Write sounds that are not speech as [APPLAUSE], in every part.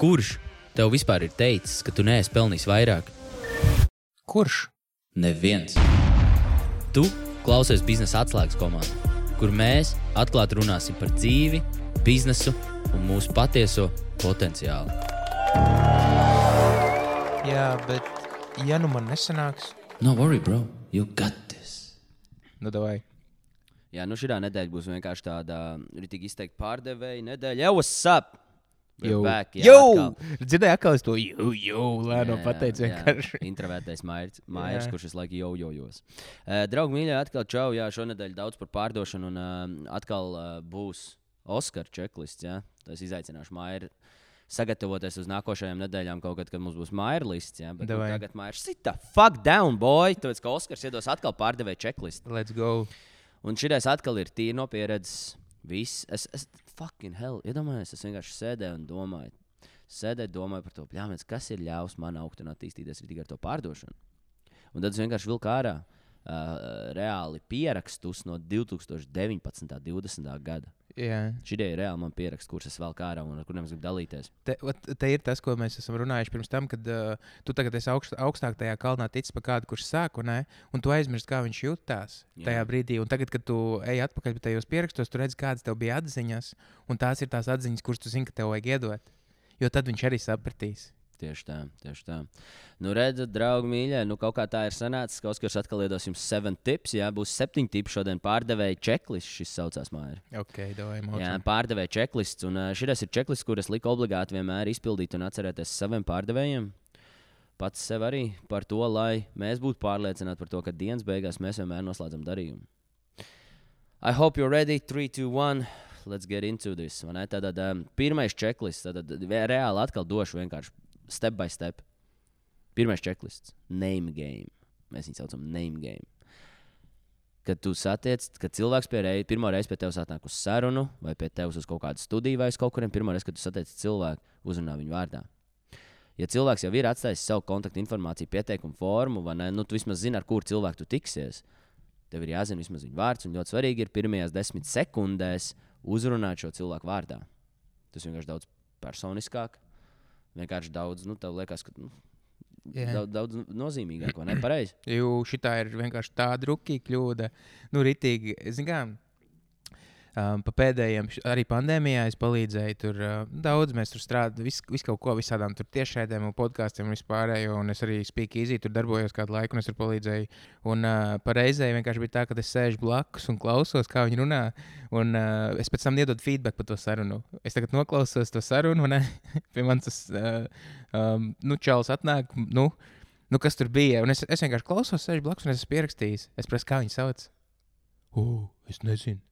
Kurš tev vispār ir teicis, ka tu neesi pelnījis vairāk? Kurš? Neviens. Tu klausies biznesa atslēgas komandā, kur mēs atklāti runāsim par dzīvi, biznesu un mūsu patieso potenciālu. Jā, bet ja nu man nesanāks, No worry, bro, you got this. nu vai? Jā, nu šī nedēļa būs vienkārši tāda rītīgi izteikti pārdevēja nedēļa. Jau sap! We're Jau. Dzirdēju, atkal es to jau, jau lēnu Jā, pateicu. vienkārši. Mairs Jā. kurš visu laiku jau jojos. Uh, draugi, mīļie, atkal čau. Jā, šonadēļ daudz par pārdošanu, un uh, atkal uh, būs Oskara checklists. Jā. Tas izaicināšu Mairu sagatavoties uz nākošajām nedēļām, kaut kad, kad mums būs Maira lists. Jā, bet nu, tagad Mairs sita fuck down, boy. Tāpēc, ka Oskars iedos atkal pārdevēja checklistu. Let's go. Un šis atkal ir tīri no pieredzes. Viss. Es, es fucking hell, iedomājos, es vienkārši sēdēju un domāju. Sēdēju, domāju par to, pļāmies, kas ir ļāvis man augt un attīstīties arī ar to pārdošanu. Un tad es vienkārši vilku ārā uh, reāli pierakstus no 2019. un 2020. gada. Jā. Šī ir reāli man pieraksts, kurus es vēl kā ārā un ar kuriem es gribu dalīties. Te, vat, te ir tas, ko mēs esam runājuši pirms tam, kad uh, tu tagad esi augst, augstāk tajā kalnā ticis par kādu, kurš sāk, un, ne, un tu aizmirsti, kā viņš jutās Jā. tajā brīdī. Un tagad, kad tu ej atpakaļ pie tajos pierakstos, tu redz, kādas tev bija atziņas, un tās ir tās atziņas, kuras tu zini, ka tev vajag iedot. Jo tad viņš arī sapratīs. Tieši tā, tieši tā. Nu, redziet, draugi, mīļie, nu kaut kā tā ir sanācis. Kaut kas atkal iedos jums 7 tips. Jā, būs 7 tipi šodien pārdevēja checklists. Šis saucās māja. Ok, domāju, Jā, pārdevēja checklists. Un šis ir checklists, kuras liku obligāti vienmēr izpildīt un atcerēties saviem pārdevējiem. Pats sev arī par to, lai mēs būtu pārliecināti par to, ka dienas beigās mēs vienmēr noslēdzam darījumu. I hope you're ready. 3, 2, 1. Let's get into this. Tātad um, pirmais checklists. Tad reāli atkal došu vienkārši step by step. Pirmais checklists - name game. Mēs viņu saucam name game. Kad tu satiec, kad cilvēks pie rei, pirmo reizi pie tevis atnāk uz sarunu, vai pie tevis uz kaut kādu studiju, vai uz kaut kuriem, pirmo reizi, kad tu satiec cilvēku, uzrunā viņu vārdā. Ja cilvēks jau ir atstājis savu kontaktu informāciju, pieteikumu formu, vai ne, nu, tu vismaz zini, ar kuru cilvēku tu tiksies. Tev ir jāzina vismaz viņa vārds, un ļoti svarīgi ir pirmajās desmit sekundēs uzrunāt šo cilvēku vārdā. Tas vienkārši daudz personiskāk, vienkārši daudz, nu, tev liekas, ka nu, Jā. daudz, daudz nozīmīgāk, vai ne? Pareizi. [CLEARS THROAT] Jo šitā ir vienkārši tāda rukīga kļūda. Nu, ritīgi, zin kā, um, pa pēdējiem, arī pandēmijā es palīdzēju. Tur uh, daudz mēs tur strādājām, visu vis kaut ko, visādām tiešraidēm podkāstiem un vispārējo. Un es arī Easy tur darbojos kādu laiku, un es tur palīdzēju. Un uh, pareizē vienkārši bija tā, ka es sēžu blakus un klausos, kā viņi runā. Un uh, es pēc tam iedodu feedback par to sarunu. Es tagad noklausos to sarunu, un [LAUGHS] pie manis tas uh, um, nu, čels atnāk. Nu, nu, kas tur bija? Un es, es vienkārši klausos, sēžu blakus, un es esmu pierakstījis. Es prasu, kā viņi sauc. Uh, es nezinu.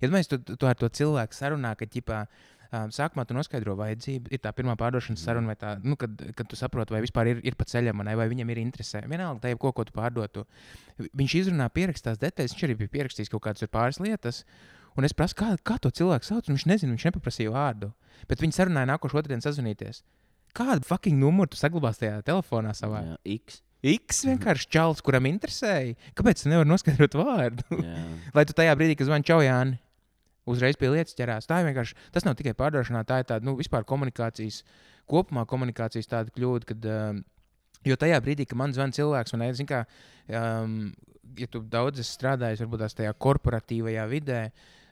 Ja mēs tu, tu ar to cilvēku sarunā, ka ģipā, um, sākumā tu noskaidro vajadzību, ir tā pirmā pārdošanas saruna, vai tā, nu, kad, kad tu saproti, vai vispār ir, ir pa ceļam, vai, vai viņam ir interese. Vienalga, jau ko, ko tu pārdotu. Viņš izrunā, pierakstās detaļas, viņš arī bija pierakstījis kaut kādas pāris lietas. Un es prasu, kā, kā to cilvēku sauc, un viņš nezina, viņš nepaprasīja vārdu. Bet viņi sarunāja nākošo otrdienu sazvanīties. Kādu fucking numuru tu saglabāsi tajā telefonā savā? Jā, X. X vienkārši čels, kuram interesēja. Kāpēc tu nevari noskaidrot vārdu? [LAUGHS] Lai tu tajā brīdī, kad zvani čau Jāni, uzreiz pie lietas ķerās. Tā ir vienkārši, tas nav tikai pārdošanā, tā ir tāda, nu, vispār komunikācijas, kopumā komunikācijas tāda kļūda, kad, um, jo tajā brīdī, kad man zvana cilvēks, un, zin kā, um, ja tu daudz esi strādājis, varbūt tās tajā korporatīvajā vidē,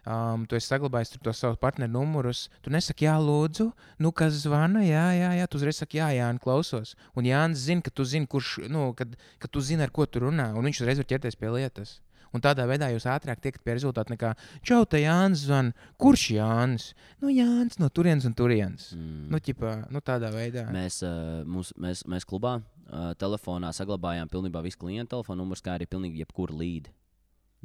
Um, tu esi saglabājis tur tos savus partneru numurus. Tu nesaki, jā, lūdzu, nu, kas zvana, jā, jā, jā. Tu uzreiz saki, jā, jā, klausos. Un Jānis zina, ka tu zini, kurš, nu, kad, kad tu zini, ar ko tu runā, un viņš uzreiz var ķerties pie lietas. Un tādā veidā jūs ātrāk tiekat pie rezultātu nekā čau, te Jānis zvan. Kurš Jānis? Nu, Jānis no turienes un turienes. Mm. Nu, ķipā, nu, tādā veidā. Mēs, uh, mūs, mēs, mēs klubā uh, telefonā saglabājām pilnībā visu klientu telefonu numurus, kā arī pilnīgi jebkuru līdi.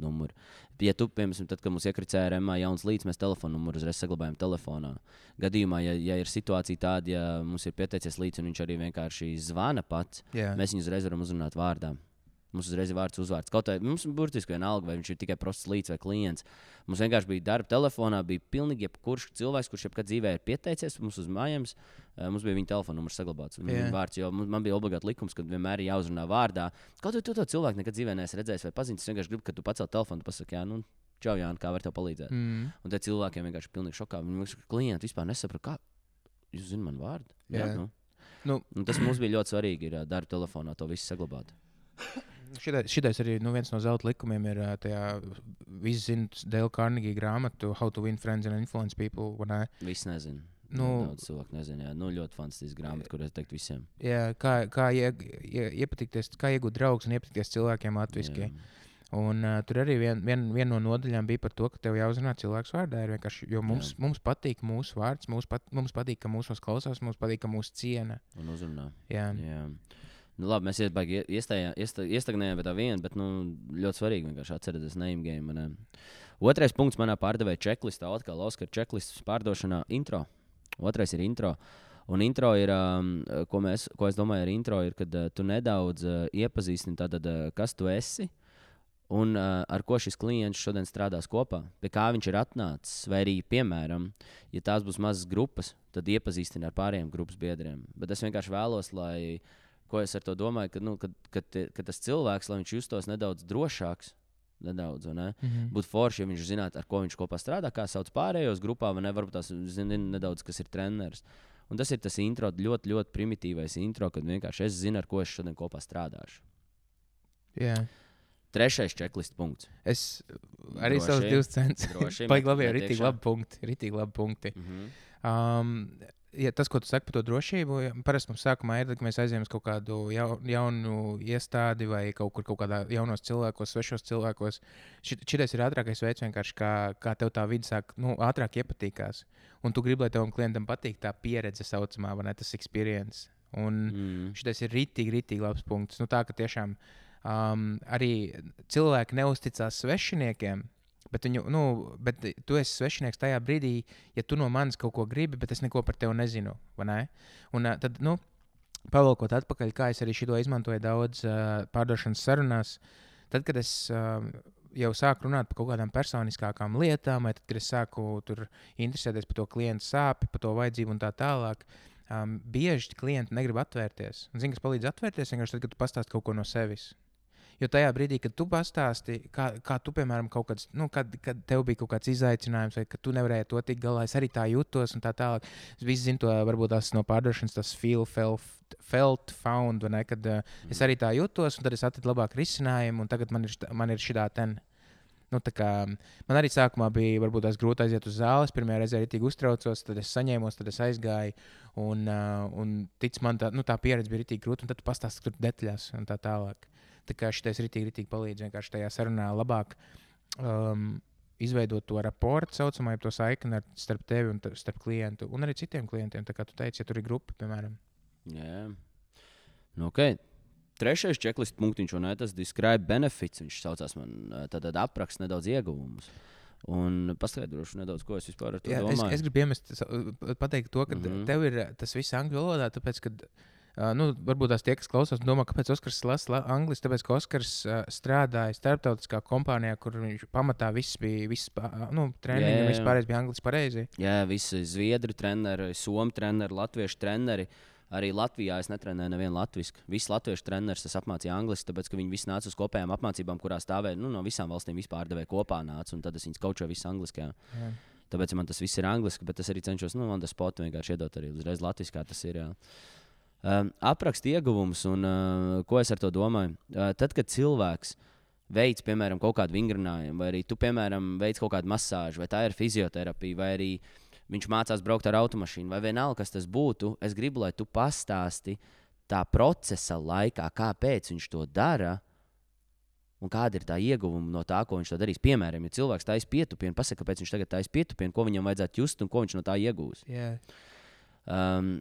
Numuru. Ja tu, piemēram, tad, kad mums iekricēja RMA jauns līdz, mēs telefonu numuru uzreiz saglabājam telefonā. Gadījumā, ja, ja ir situācija tāda, ja mums ir pieteicies līdzi un viņš arī vienkārši zvana pats, Jā. mēs viņu uzreiz varam uzrunāt vārdā. Mums uzreiz ir vārds uzvārds. Kaut arī mums burtiski vienalga, vai viņš ir tikai prosts līdz vai klients. Mums vienkārši bija darba telefonā, bija pilnīgi jebkurš cilvēks, kurš jebkad dzīvē ir pieteicies mums uz mājām. Mums bija viņa telefona numurs saglabāts. Jā. Viņa vārds, jo man bija obligāti likums, ka vienmēr ir jāuzrunā vārdā. Kaut arī tu to cilvēku nekad dzīvē neesi redzējis vai pazīstis. Es vienkārši gribu, ka tu pacel telefonu un pasaki, jā, nu, čau, Jānis, kā var tev palīdzēt. Mm. Un tad cilvēkiem vienkārši ir pilnīgi šokā. Vienkārši klienti vispār nesaprot, kā. jūs zināt manu vārdu. Jā. nu. Nu, Un tas mums bija ļoti svarīgi, ir ā, darba telefonā to visu saglabāt. Šitais, šitais arī nu, viens no zelta likumiem ir tajā visi zina Dēla Carnegie grāmatu How to Win Friends and Influence People. ne? Visi nezina. Nu- Daudz cilvēku nezina. Jā. Nu, ļoti fantastiska grāmata, kur es teiktu visiem. Jā, kā, kā, ie, ie, iepatikties, kā iegūt draugus un iepatikties cilvēkiem latviešu. Un, uh, tur arī viena vien, vien no nodaļām bija par to, ka tev jāuzrunā cilvēks vārdā. Jo mums, Jā. mums patīk mūsu vārds, mums, pat, mums patīk, ka mūsos klausās, mums patīk, ka mūsu ciena. Un uzrunā. Jā, Jā. Nu, labi, mēs iestājām, iestājām, iesta- iestagnējām pie tā viena, bet nu, ļoti svarīgi vienkārši atcerēties name game. Ne? Otrais punkts manā pārdevēja checklistā, atkal Oskara checklists pārdošanā intro. Otrais ir intro. Un intro ir, um, ko, mēs, ko es domāju, ar intro ir, kad uh, tu nedaudz uh, iepazīstini, tātad, uh, kas tu esi un uh, ar ko šis klients šodien strādās kopā, pie kā viņš ir atnācis. Vai arī, piemēram, ja tās būs mazas grupas, tad iepazīstini ar pārējiem grupas biedriem. Bet es vienkārši vēlos, lai ko es ar to domāju, ka, nu, kad, kad, ka tas cilvēks, lai viņš justos nedaudz drošāks, nedaudz, ne? mhm. Būtu forši, ja viņš zinātu, ar ko viņš kopā strādā, kā sauc pārējos grupā, vai ne? Varbūt tās zina nedaudz, kas ir treneris. Un tas ir tas intro, ļoti, ļoti primitīvais intro, kad vienkārši es zinu, ar ko es šodien kopā strādāšu. jā. Trešais checklist punkts. Es arī savus divus centus. Paigi labi, ir iekšā. labi punkti. Rītīgi labi punkti. Mhm. Um, ja tas, ko tu saki par to drošību, ja, parasti mums sākumā ir, kad mēs aizējām uz kaut kādu jau, jaunu iestādi vai kaut kur kaut kādā jaunos cilvēkos, svešos cilvēkos. Šis ir ātrākais veids, vienkārši kā, kā tev tā vide sāk nu, ātrāk iepatīkās. Un tu gribi, lai tavam klientam patīk tā pieredze, saucamā, vai ne tas experience. Un Mm. šis ir rītīgi, rītīgi labs punkts. Nu, tā ka tiešām um, arī cilvēki neusticās svešiniekiem. Bet, viņu, nu, bet tu esi svešinieks tajā brīdī, ja tu no manis kaut ko gribi, bet es neko par tevi nezinu. Ne? Un, tad, nu, pavalkot atpakaļ, kā es arī šo izmantoju daudz uh, pārdošanas sarunās, tad, kad es uh, jau sāku runāt par kaut kādām personiskākām lietām, vai tad, kad es sāku tur interesēties par to klientu sāpju, par to vajadzību un tā tālāk. Um, bieži klienti negrib atvērties. Zini, kas palīdz atvērties? Vienkārši tad, kad tu pastāsti kaut ko no sevis. Jo tajā brīdī, kad tu pastāsti, kā, kā tu, piemēram, kaut kāds, nu, kad, kad tev bija kaut kāds izaicinājums, vai ka tu nevarēji to tikt galā, es arī tā jutos, un tā tālāk. Es visi zinu, to varbūt tas no pārdošanas, tas feel, felt, felt found, ne, kad uh, es arī tā jutos, un tad es atradu labāku risinājumu, un tagad man ir, man ir šī tā. Nu, tā kā, man arī sākumā bija varbūt, tās grūti aiziet uz zāles. Pirmā reize arī tik uztraucos, tad es saņēmos, tad es aizgāju. Un, uh, un tic man, tā, nu, tā pieredze bija tik grūta, un tad tu pastāsti tur detaļās un tā tālāk. Tā kā šis rītīgi, rītīgi palīdz vienkārši tajā sarunā labāk um, izveidot to raportu, saucamā, to saikni ar, starp tevi un ta- starp klientu, un arī citiem klientiem. Tā kā tu teici, ja tur ir grupa, piemēram. Jā, nu, ok. Trešais checklist punktiņš, un ne, tas describe benefits. Viņš saucās man ā, tātad apraksta nedaudz ieguvumus. Un paskaidrošu nedaudz, ko es vispār ar to Jā, es, domāju. es gribu iemest, pateikt to, ka mm. -hmm. tev ir uh, tas viss angļu valodā, tāpēc, ka, uh, nu, varbūt tās tie, kas klausās, domā, kāpēc Oskars lasa la- angliski, tāpēc, ka Oskars uh, strādāja starptautiskā kompānijā, kur viņš pamatā viss bija, viss, pa- nu, treniņi Jā, un viss pārējais bija angliski pareizi. Jā, visi zviedru treneri, somu treneri, latviešu treneri. Arī Latvijā es netrenēju nevienu latviešu. Visi latviešu treneris es apmācīju angliski, tāpēc ka viņi visi nāca uz kopējām apmācībām, kurās stāvēja nu, no visām valstīm vispār devēja kopā nāca, un tad es viņus kaučoju visu angliski. Jā. Tāpēc man tas viss ir angliski, bet es arī cenšos, nu, man tas spotu vienkārši iedot arī uzreiz latviešu, kā tas ir. Jā. Um, aprakst ieguvums, un uh, ko es ar to domāju? Uh, tad, kad cilvēks veids, piemēram, kaut kādu vingrinājumu, vai arī tu, piemēram, veids kaut kādu masāžu, vai tā ir fizioterapija, vai arī viņš mācās braukt ar automašīnu, vai vienalga, kas tas būtu, es gribu, lai tu pastāsti tā procesa laikā, kāpēc viņš to dara. Un kāda ir tā ieguvuma no tā, ko viņš to darīs? Piemēram, ja cilvēks taisa pietupienu, pasakā, kāpēc viņš tagad taisa pietupienu, ko viņam vajadzētu just un ko viņš no tā iegūs. Jā. Um,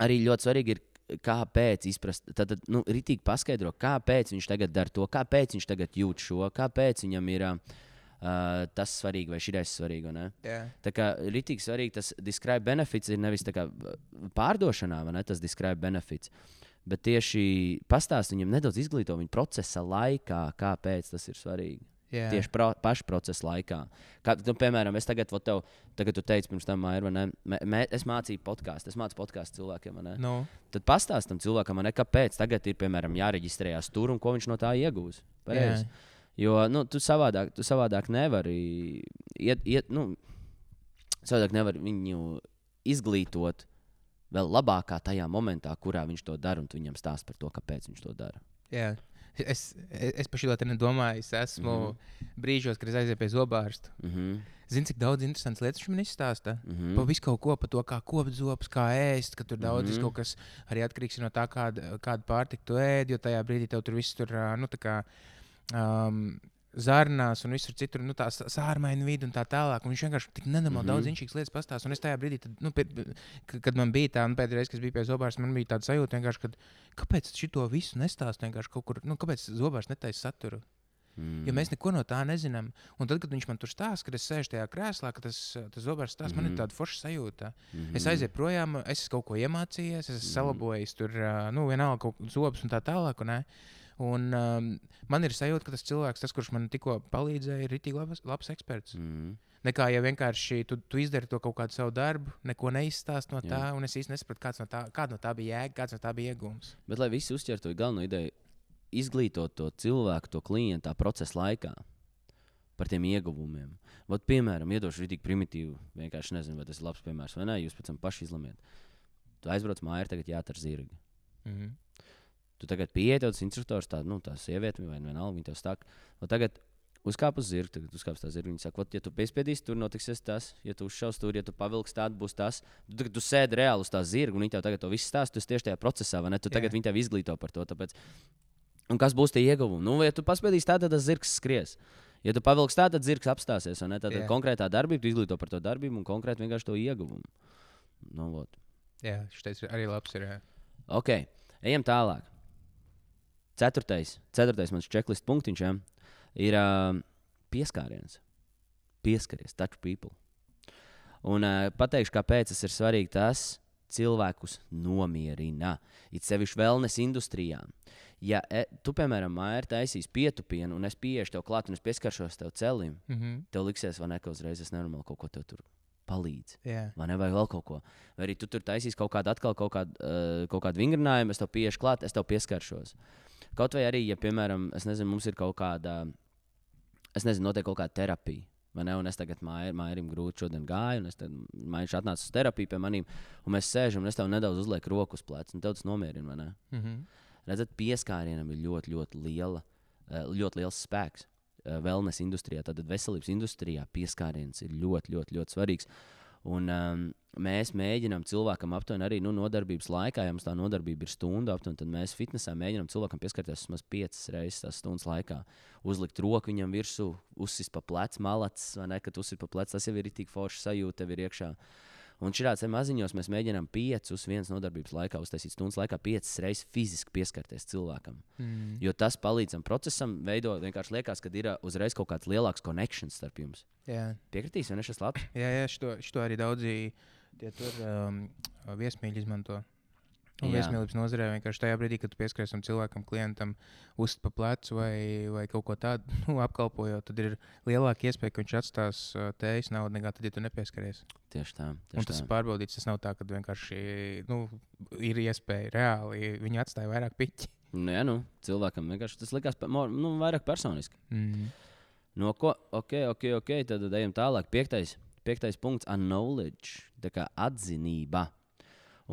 arī ļoti svarīgi ir, kāpēc izprast, tad, tad nu, rītīgi paskaidro, kāpēc viņš tagad dara to, kāpēc viņš tagad jūt šo, kāpēc viņam ir uh, tas svarīgi vai šī vai ne? Jā. Tā kā rītīgi svarīgi tas describe benefits ir nevis kā pārdošanā, vai ne tas describe benefits. Bet tieši pastāstīt viņam nedaudz izglīto viņa procesa laikā, kāpēc tas ir svarīgi. Jā. Tieši pro, paša procesa laikā. Kā, nu, piemēram, es tagad, tev, tagad tu teici, pirms tam, vai ne? Mē, es mācīju podkāstu, es mācīju podkāstu cilvēkiem. ne? Nu, Tad pastāstam cilvēkam, ne, kāpēc tagad ir piemēram, jāreģistrējas tur un ko viņš no tā iegūs. Pareizi. Jo nu, tu, savādāk, tu savādāk nevari iet, iet, nu, savādāk nevari viņu izglītot vēl labākā tajā momentā, kurā viņš to dara, un tu viņam stāst par to, kāpēc viņš to dara. Jā. Es, es, par šo te nedomāju. Es esmu mm. -hmm. brīžos, kad es aizēju pie zobārsta. Mm -hmm. Zini, cik daudz interesantas lietas viņš man izstāsta. Mm Mm. -hmm. Pa visu kaut ko par to, kā kopt zobus, kā ēst, ka tur daudz mm. -hmm. kaut kas arī atkarīgs no tā, kāda, kāda pārtika tu ēd. Jo tajā brīdī tev tur viss tur, nu, tā kā. Um, Zārnās un visur citur, nu, tā sā- sārmaina vidi un tā tālāk. Un viņš vienkārši tik nenormāli mm Mhm. -hmm. daudz inčīgas lietas pastāsta. Un es tajā brīdī, tad, nu, pie, kad man bija tā, un pēdējā reize, kad biju pie zobārsta, man bija tāda sajūta, kad, kāpēc šito visu nestāst vienkārši kaut kur, nu, kāpēc zobārsts netaisa saturu. Mm. Jo mēs neko no tā nezinām. Un tad, kad viņš man tur stāsta, kad es sēžu tajā krēslā, kad tas, tas zobārsts stāsta, mm -hmm. man ir Mhm. tāda forša sajūta. mm -hmm. Es aizēju projām, es esmu kaut ko iemācījies, es esmu Mhm. salabojis tur, nu, vienalga kaut kādas zobus un tā tālāk. Un, ne? Un um, man ir sajūta, ka tas cilvēks, tas, kurš man tikko palīdzēja, ir rītīgi labs, labs eksperts. Mm. Nekā ja vienkārši tu, tu izdari to kaut kādu savu darbu, neko neizstāst no tā, Jā. un es īsti nesapratu, kāds no tā, kāda no tā bija jēga, kāds no tā bija iegūms. Bet, lai visi uztvertu to galveno ideju, izglītot to cilvēku, to klientu procesa laikā par tiem ieguvumiem. Vat, piemēram, iedošu rītīgi primitīvu, vienkārši nezinu, vai tas ir labs piemērs vai nē, jūs pēc tam paši izlemiet. Tu aizbrauc mājā, ir tagad jāatar zirgi. Mm -hmm. Tu tagad pieeji tas instruktors, tā, nu, tā sieviete vai vienalga, viņa tev saka, "Vat tagad uzkāp uz zirga, tagad uzkāp uz tā zirga. Viņa saka, "Vat, ja tu piespiedīsi, tur notiksies tas, ja tu uzšaus tur, ja tu pavilksi tādu, būs tas. Tu, tagad, tu sēdi reāli uz tā zirga, un viņi tev tagad to visu stāsta, tu esi tieši tajā procesā, vai ne? Tu tagad viņi tev izglīto par to. Tāpēc, un kas būs tie ieguvumi? Nu, ja tu paspiedīsi tā, tad tas zirgs skries. Ja tu pavilksi tā, tad zirgs apstāsies. Tad Jā. konkrētā darbība, tu izglīto par to darbību un konkrēti vienkārši to ieguvumu. Nu, vot. Jā, šis arī labs ir. Jā. Ok, ejam tālāk. Ceturtais, ceturtais mans checklist punktiņš ja, ir uh, pieskāriens. Pieskaries, touch people. Un uh, pateikšu, kāpēc tas ir svarīgi. Tas cilvēkus nomierina. It sevišķi wellness industrijā. Ja e, tu, piemēram, mājā taisīs pietupienu, un es pieiešu tev klāt, un es pieskaršos tev celim, Mm -hmm. tev liksies, vai ne, ka uzreiz es nenormāli kaut ko tev tur palīdzu. Jā. Vai ne, vai vēl kaut ko. Vai arī tu tur taisīsi kaut kādu, atkal kaut kādu, uh, kaut kādu vingrinājumu, es tev pieiešu klāt, es tev pieskaršos. Kaut vai arī, ja, piemēram, es nezinu, mums ir kaut kāda, es nezinu, notiek kaut kāda terapija. vai Ne, un es tagad mājā, mājā ir grūti šodien gāju, un es tad mājā atnācu uz terapiju pie maniem, un mēs sēžam, un es tev nedaudz uzlieku roku uz pleca, un tev tas nomierina. Mm -hmm. Redzat, pieskārienam ir ļoti, ļoti, liela, eh, ļoti liels spēks. Eh, Wellness industrijā, tad veselības industrijā pieskāriens ir ļoti, ļoti, ļoti svarīgs. Un, um, mēs mēģinām cilvēkam aptuveni arī nu, nodarbības laikā, ja mums tā nodarbība ir stunda, aptuveni, tad mēs fitnesā mēģinām cilvēkam pieskarties vismaz piecas reizes tās stundas laikā. Uzlikt roku viņam virsū, uzsist pa plecu, malacis, vai ne, kad uzsist pa plecu, tas jau ir tik forši sajūta, tev ir iekšā. Un šādos maziņos mēs mēģinām piecus vienas nodarbības laikā, uztaisīt stundas laikā, piecas reizes fiziski pieskarties cilvēkam. Mm. Jo tas palīdz tam procesam, veidot vienkārši liekas, ka ir uh, uzreiz kaut kāds lielāks konekšņs starp jums. Jā. Piekritīs, vai ne šis labs? Jā, jā šito arī daudzi tie tur um, viesmīļi izmanto. Un Jā. viesmīlības nozarē vienkārši tajā brīdī, kad pieskaries cilvēkam, klientam, uz pa plecu vai, vai kaut ko tādu [LAUGHS] nu, apkalpojot, tad ir lielāka iespēja, ka viņš atstās tējas naudu nekā tad, ja tu nepieskaries. Tieši tā. Un Tieši tas tā. ir pārbaudīts. Tas nav tā, ka vienkārši nu, ir iespēja reāli. Viņi atstāja vairāk piķi. Nu, jā, nu, cilvēkam vienkārši tas likās nu, vairāk personiski. Mm. No ko, ok, ok, ok, tad ejam tālāk. Piektais, piektais punkts - knowledge, tā kā atzinība.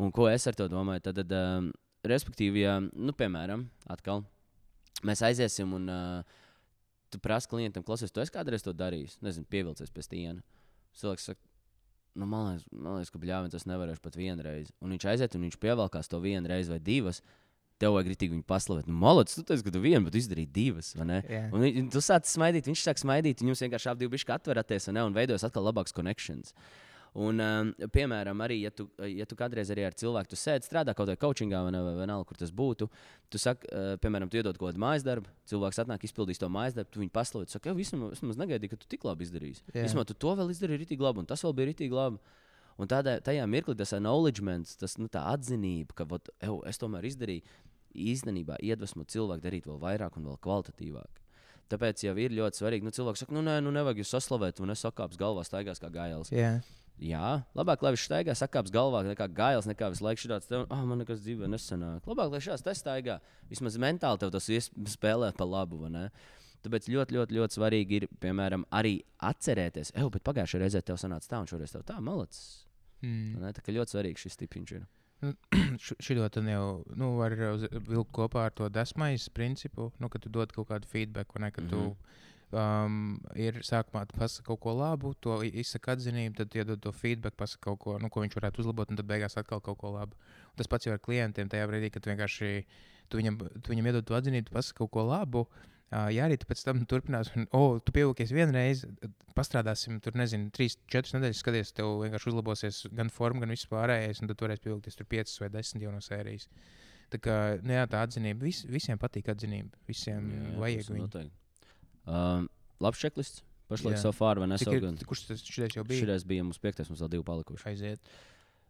Un ko es ar to domāju? Tad, tad um, respektīvi, ja, nu, piemēram, atkal mēs aiziesim un uh, tu prasi klientam, klausies, tu esi kādreiz to darījis, nezinu, pievilcies pie stiena. Cilvēks saka, nu, man liekas, man liekas ka bļāvis tas nevarēšu pat vienreiz. Un viņš aiziet un viņš pievelkās to vienu reizi vai divas. Tev vajag rītīgi viņu paslavēt. Nu, Malots, tu teici, ka tu vienu, bet izdarīji divas. Jā. Un vi- tu sāc smaidīt, viņš sāk smaidīt, un jums vienkārši abi divi bišķi atveraties un, un veidojas atkal labāks connections. Un, um, piemēram, arī, ja tu, ja tu kādreiz arī ar cilvēku sēdi, strādā kaut kādā coachingā vai, vienalga, kur tas būtu, tu saki, uh, piemēram, tu iedod kaut kādu mājas darbu, cilvēks atnāk, izpildīs to mājas darbu, tu viņu paslavē, tu saki, jau vismaz, negaidīju, ka tu tik labi izdarīsi. Jā. Vismaz tu to vēl izdarīji rītīgi labi, un tas vēl bija rītīgi labi. Un tādā, tajā mirklī tas acknowledgement, tas nu, tā atzinība, ka vot, ev, es tomēr izdarīju, īstenībā iedvesmo cilvēku darīt vēl vairāk un vēl kvalitatīvāk. Tāpēc jau ir ļoti svarīgi, nu, cilvēks saka, nu, nē, nu, nevajag jūs saslavēt, un es sakāps galvā staigās kā gājēls. Jā. Jā, labāk, lai viņš staigā sakāps galvā, nekā gājēls, nekā visu laiku šāds, ah, man nekas dzīvē nesanāk. Labāk, lai šāds te staigā. Vismaz mentāli tev tas spēlē pa labu? Tāpēc ļoti, ļoti, ļoti svarīgi ir, piemēram, arī atcerēties, ej, bet pagājušajā reizē tev sanāca tā, un šoreiz tev tā, malacis. Mm. ne? Tā kā ļoti svarīgi šis tipiņš ir. Šo tam jau nu, var vilkt kopā ar to desmais principu, nu, kad tu dod kaut kādu feedback, vai ne, mm -hmm. tu um, ir sākumā tu pasaki kaut ko labu, to izsaka atzinību, tad iedod to feedback, pasaki kaut ko, nu, ko viņš varētu uzlabot, un tad beigās atkal kaut ko labu. Un tas pats jau ar klientiem tajā brīdī, kad vienkārši tu viņam, tu viņam iedod to atzinību, tu pasaki kaut ko labu. Uh, jā, arī tu pēc tam turpinās, un, oh, tu pievilcies vienreiz, pastrādāsim, tur nezinu, trīs, četras nedēļas, skaties, tev vienkārši uzlabosies gan forma, gan viss pārējais, un tad tu varēsi pievilkties tur piecas vai desmit jau no sērijas. Tā kā nu, jā, tā atzinība, vis, visiem patīk atzinība, visiem jā, vajag tas viņu. noteikti. Um, labs čeklists. Pašlaik so far, vai ne? Cik So ir, good. kurš tas šodien jau bija? Šis bija mums piektais, mums vēl divi palikuši. Aiziet.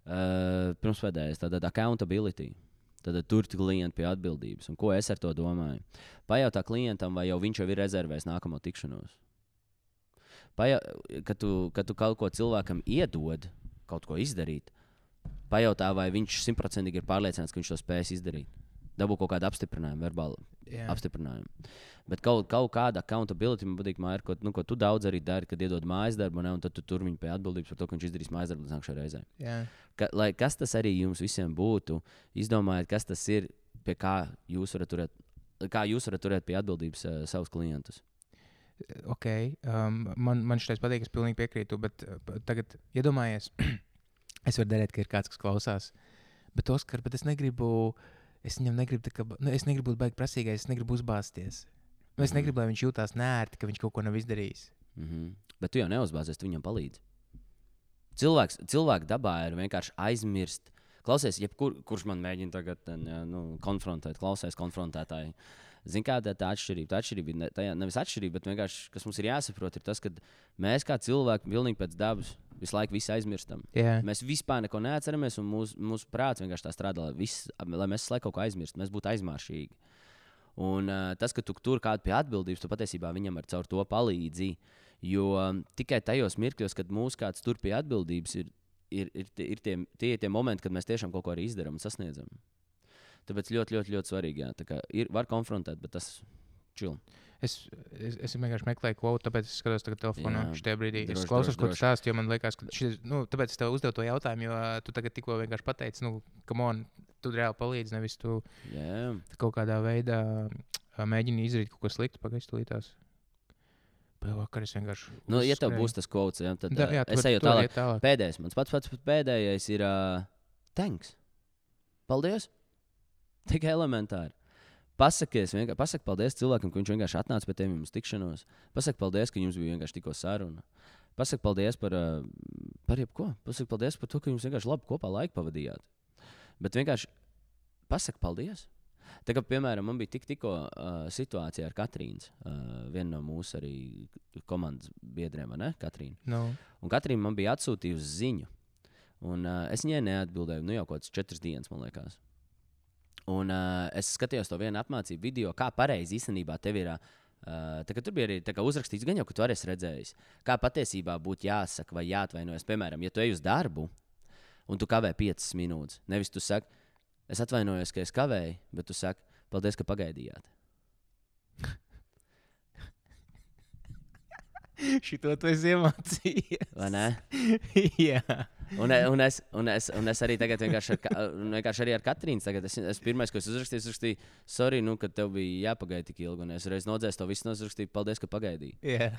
Uh, pirms pēdējais, tātad accountability. Tad tur klienti pie atbildības. Un ko es ar to domāju? Pajautā klientam, vai jau viņš jau ir rezervējis nākamo tikšanos. Pajā, kad, tu, kad tu kaut ko cilvēkam iedod, kaut ko izdarīt, pajautā, vai viņš simtprocentīgi ir pārliecināts, ka viņš to spēs izdarīt. Dabū kaut kādu apstiprinājumu, verbālu Jā. apstiprinājumu. Bet kaut, kaut kāda accountability man patīk, Māra, ko, nu, ko tu daudz arī dari, kad iedod mājas darbu, ne, un tad tu tur viņu pie atbildības par to, ka viņš izdarīs mājas darbu līdz nākamajai reizei. Jā. Ka, lai kas tas arī jums visiem būtu, izdomājiet, kas tas ir, pie kā jūs varat turēt, kā jūs varat turēt pie atbildības uh, savus klientus. Ok, um, man, man šis patīk, es pilnīgi piekrītu, bet uh, tagad iedomājies, [CLEARS THROAT] es varu darīt, ka ir kāds, kas klausās, bet Oskar, bet es negribu, es viņam negribu, kā, nu, es negribu būt baigi prasīgais, es negribu uzbāzties. Nu, es Mhm. negribu, lai viņš jūtās nērti, ka viņš kaut ko nav izdarījis. Mm -hmm. Bet tu jau neuzbāzies, tu viņam palīdzi. Cilvēks, cilvēka dabā ir vienkārši aizmirst. Klausies, jebkur, kurš man mēģina tagad eh, nu, konfrontēt, klausies konfrontētāji. Zini, kāda ir tā atšķirība? Tā atšķirība ir ne, tā, nevis atšķirība, bet vienkārši, kas mums ir jāsaprot, ir tas, ka mēs kā cilvēki pilnīgi pēc dabas visu laiku visu aizmirstam. Jā, Mēs vispār neko neatceramies, un mūsu, mūsu prāts vienkārši tā strādā, lai, viss, lai mēs visu laiku kaut ko aizmirstu, mēs būtu aizmāršīgi. Un uh, tas, ka tu tur kādu pie atbildības, tu patiesībā viņam ar caur to palīdzi. Jo um, tikai tajos mirkļos, kad mūsu kāds tur pie atbildības, ir, ir, ir, ir tie, tie, tie momenti, kad mēs tiešām kaut ko arī izdarām un sasniedzam. Tāpēc ļoti, ļoti, ļoti svarīgi. Jā, ir, var konfrontēt, bet tas čil. es, es, es vienkārši meklēju kvotu, tāpēc es skatos tagad telefonā Jā, šajā brīdī. droši, es klausos, droši, ko tu stāsti, jo man liekas, ka šis, nu, tāpēc es tev uzdevu to jautājumu, jo tu tagad tikko vienkārši pateici, nu, kam on, tu reāli palīdzi, nevis tu jā. kaut kādā veidā mēģini izdarīt kaut ko sliktu. Pēc vakar es vienkārši. Nu, ja tev būs tas kods, jā, tad Da, jā, tu es eju tālāk. tālāk. Pēdējais, mans pats, pats pēdējais ir uh, tanks. Paldies! Tik elementāri. Pasakies, vienkārši pasaki paldies cilvēkam, ka viņš vienkārši atnāca pie tevis uz tikšanos. Pasaki paldies, ka jums bija vienkārši tikko saruna. Pasaki paldies par, uh, par jebko. Pasaki paldies par to, ka jums vienkārši labi kopā laiku pavadījāt. Bet vienkārši pasaki paldies. Tā kā, piemēram, man bija tik, tikko uh, situācija ar Katrīnu, uh, vienu no mūsu arī komandas biedriem, ne? Katrīna. Nu, Un Katrīna man bija atsūtījusi ziņu. Un, uh, es viņai neatbildēju, nu jau kaut kādas četras dienas, man liekas. Un uh, es skatījos to vienu apmācību video, kā pareizi īstenībā tev ir. Uh, tā, kā tur bija arī tā uzrakstīts, gan jau, ka tu arī esi redzējis, kā patiesībā būtu jāsaka vai jāatvainojas. Piemēram, ja tu ej uz darbu un tu kavē piecas minūtes, nevis tu saki, es atvainojos, ka es kavēju, bet tu saki, paldies, ka pagaidījāt. Šito tu esi iemācījies. Vai ne? [LAUGHS] Jā, Un, e- un, es, un, es, un es arī tagad vienkārši ar, un vienkārši arī ar Katrīnu. Tagad es, es pirmais, ko es uzrakstīju, uzrakstīju, sorry, nu, ka tev bija jāpagaida tik ilgi. Un es reiz nodzēsu to visu, un uzrakstīju, paldies, ka pagaidīji. jā.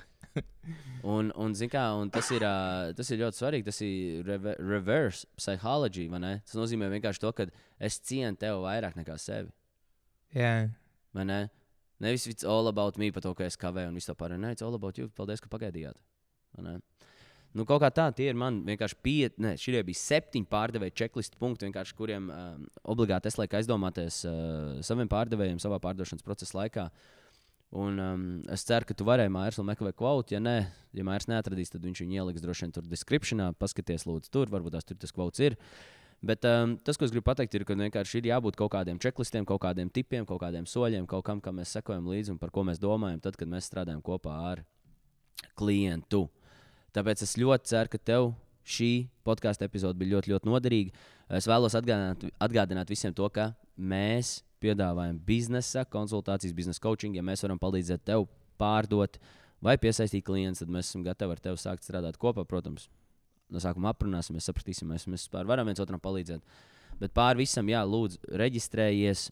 Un, un, kā, un tas, ir, tas ir ļoti svarīgi. Tas ir reve, reverse psychology. Tas nozīmē vienkārši to, ka es cienu tevi vairāk nekā sevi. jā. vai Ne? Nevis it's all about me, par to, ka es kavēju un visu pārējo. Nē, it's all about you. Paldies, ka pagaidījāt. Nu, kaut kā tā, tie ir man vienkārši pieci, ne, šie bija septiņi pārdevēja checklistu punkti, kuriem um, obligāti es lieku aizdomāties uh, saviem pārdevējiem savā pārdošanas procesa laikā. Un, um, es ceru, ka tu varēji Mairs vēl meklēt kvotu. Ja nē, ja Mairs neatradīs, tad viņš viņu ieliks droši vien tur descriptionā. Paskaties, lūdzu, tur varbūt tās tur tas kvots ir. Bet um, tas, ko es gribu pateikt, ir, ka vienkārši ir jābūt kaut kādiem checklistiem, kaut kādiem tipiem, kaut kādiem soļiem, kaut kam, kam mēs sekojam līdzi un par ko mēs domājam, tad, kad mēs strādājam kopā ar klientu. Tāpēc es ļoti ceru, ka tev šī podkāstu epizode bija ļoti, ļoti noderīga. Es vēlos atgādināt, atgādināt visiem to, ka mēs piedāvājam biznesa konsultācijas, biznesa coaching. Ja mēs varam palīdzēt tev pārdot vai piesaistīt klientus, tad mēs esam gatavi ar tevi sākt strādāt kopā. Protams, no sākuma aprunāsimies, sapratīsim, mēs, mēs vispār varam viens otram palīdzēt. Bet pāri visam, jā, lūdzu, reģistrējies.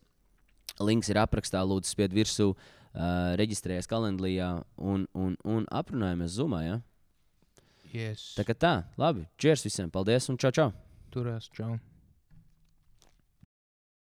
Links ir aprakstā, lūdzu, spied virsū, uh, reģistrējies kalendrijā un, un, un aprunājamies zumā. Ja? Yes. Tā kā tā, labi. Čers visiem, paldies un čau, čau! Turās, čau.